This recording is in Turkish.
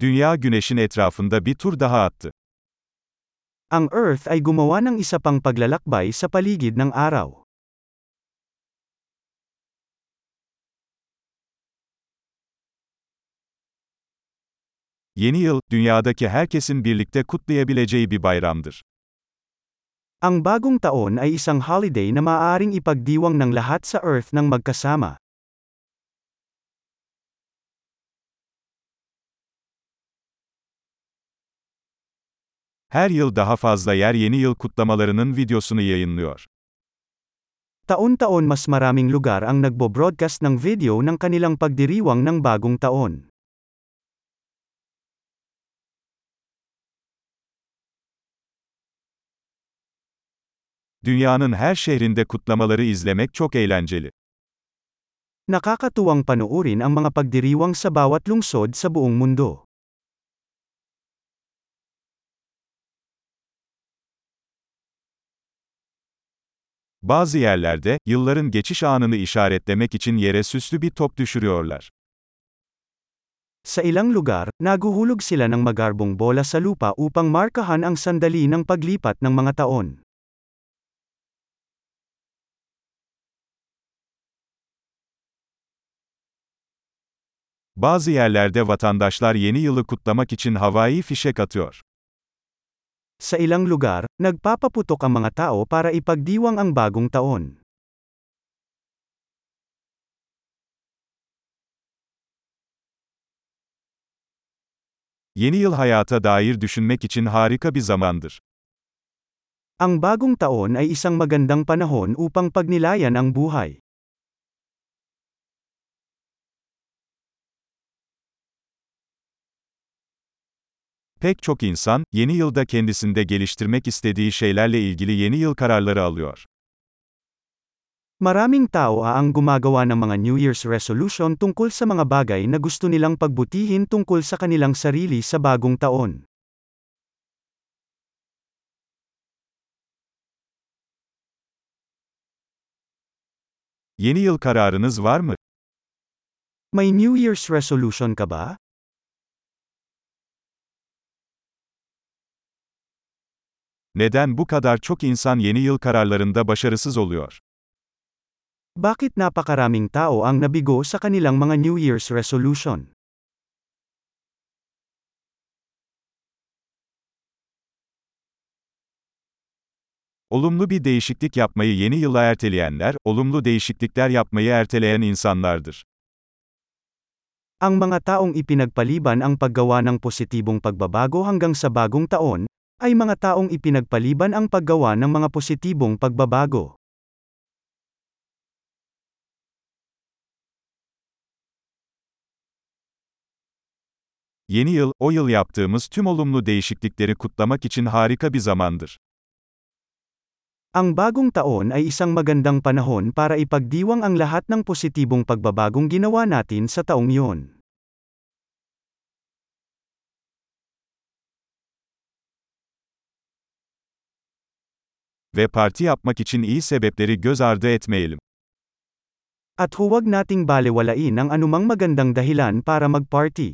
Dünya güneşin etrafında bir tur daha attı. Ang Earth ay gumawa ng isa pang paglalakbay sa paligid ng araw. Yeni yıl, dünyadaki herkesin birlikte kutlayabileceği bir bayramdır. Ang bagong taon ay isang holiday na maaaring ipagdiwang ng lahat sa Earth ng magkasama. Her yıl daha fazla yer yeni yıl kutlamalarının videosunu yayınlıyor. Taon-taon mas maraming lugar ang nagbo-broadcast ng video ng kanilang pagdiriwang ng bagong taon. Dünyanın her şehrinde kutlamaları izlemek çok eğlenceli. Nakakatuwang panoorin ang mga pagdiriwang sa bawat lungsod sa buong mundo. Bazı yerlerde, yılların geçiş anını işaretlemek için yere süslü bir top düşürüyorlar. Sa ilang lugar, naguhulog sila ng magarbong bola sa lupa upang markahan ang sandali ng paglipat ng mga taon. Bazı yerlerde vatandaşlar yeni yılı kutlamak için havai fişek atıyor. Sa ilang lugar, nagpapaputok ang mga tao para ipagdiwang ang bagong taon. Yeni yıl hayata dair düşünmek için harika bir zamandır. Ang bagong taon ay isang magandang panahon upang pagnilayan ang buhay. Pek çok insan, yeni yılda kendisinde geliştirmek istediği şeylerle ilgili yeni yıl kararları alıyor. Maraming tao ang gumagawa ng mga New Year's resolution tungkol sa mga bagay na gusto nilang pagbutihin tungkol sa kanilang sarili sa bagong taon. Yeni yıl kararınız var mı? May New Year's resolution ka ba? Neden bu kadar çok insan yeni yıl kararlarında başarısız oluyor? Bakit napakaraming tao ang nabigo sa kanilang mga New Year's resolution? Olumlu bir değişiklik yapmayı yeni yıla erteleyenler, olumlu değişiklikler yapmayı erteleyen insanlardır. Ang mga taong ipinagpaliban ang paggawa ng positibong pagbabago hanggang sa bagong taon, ay mga taong ipinagpaliban ang paggawa ng mga positibong pagbabago. Yeni yıl, o yıl yaptığımız tüm olumlu değişiklikleri kutlamak için harika bir zamandır. Ang bagong taon ay isang magandang panahon para ipagdiwang ang lahat ng positibong pagbabagong ginawa natin sa taong iyon. Ve parti yapmak için iyi sebepleri göz ardı etmeyelim. At huwag nating balewalain ang anumang magandang dahilan para magparty.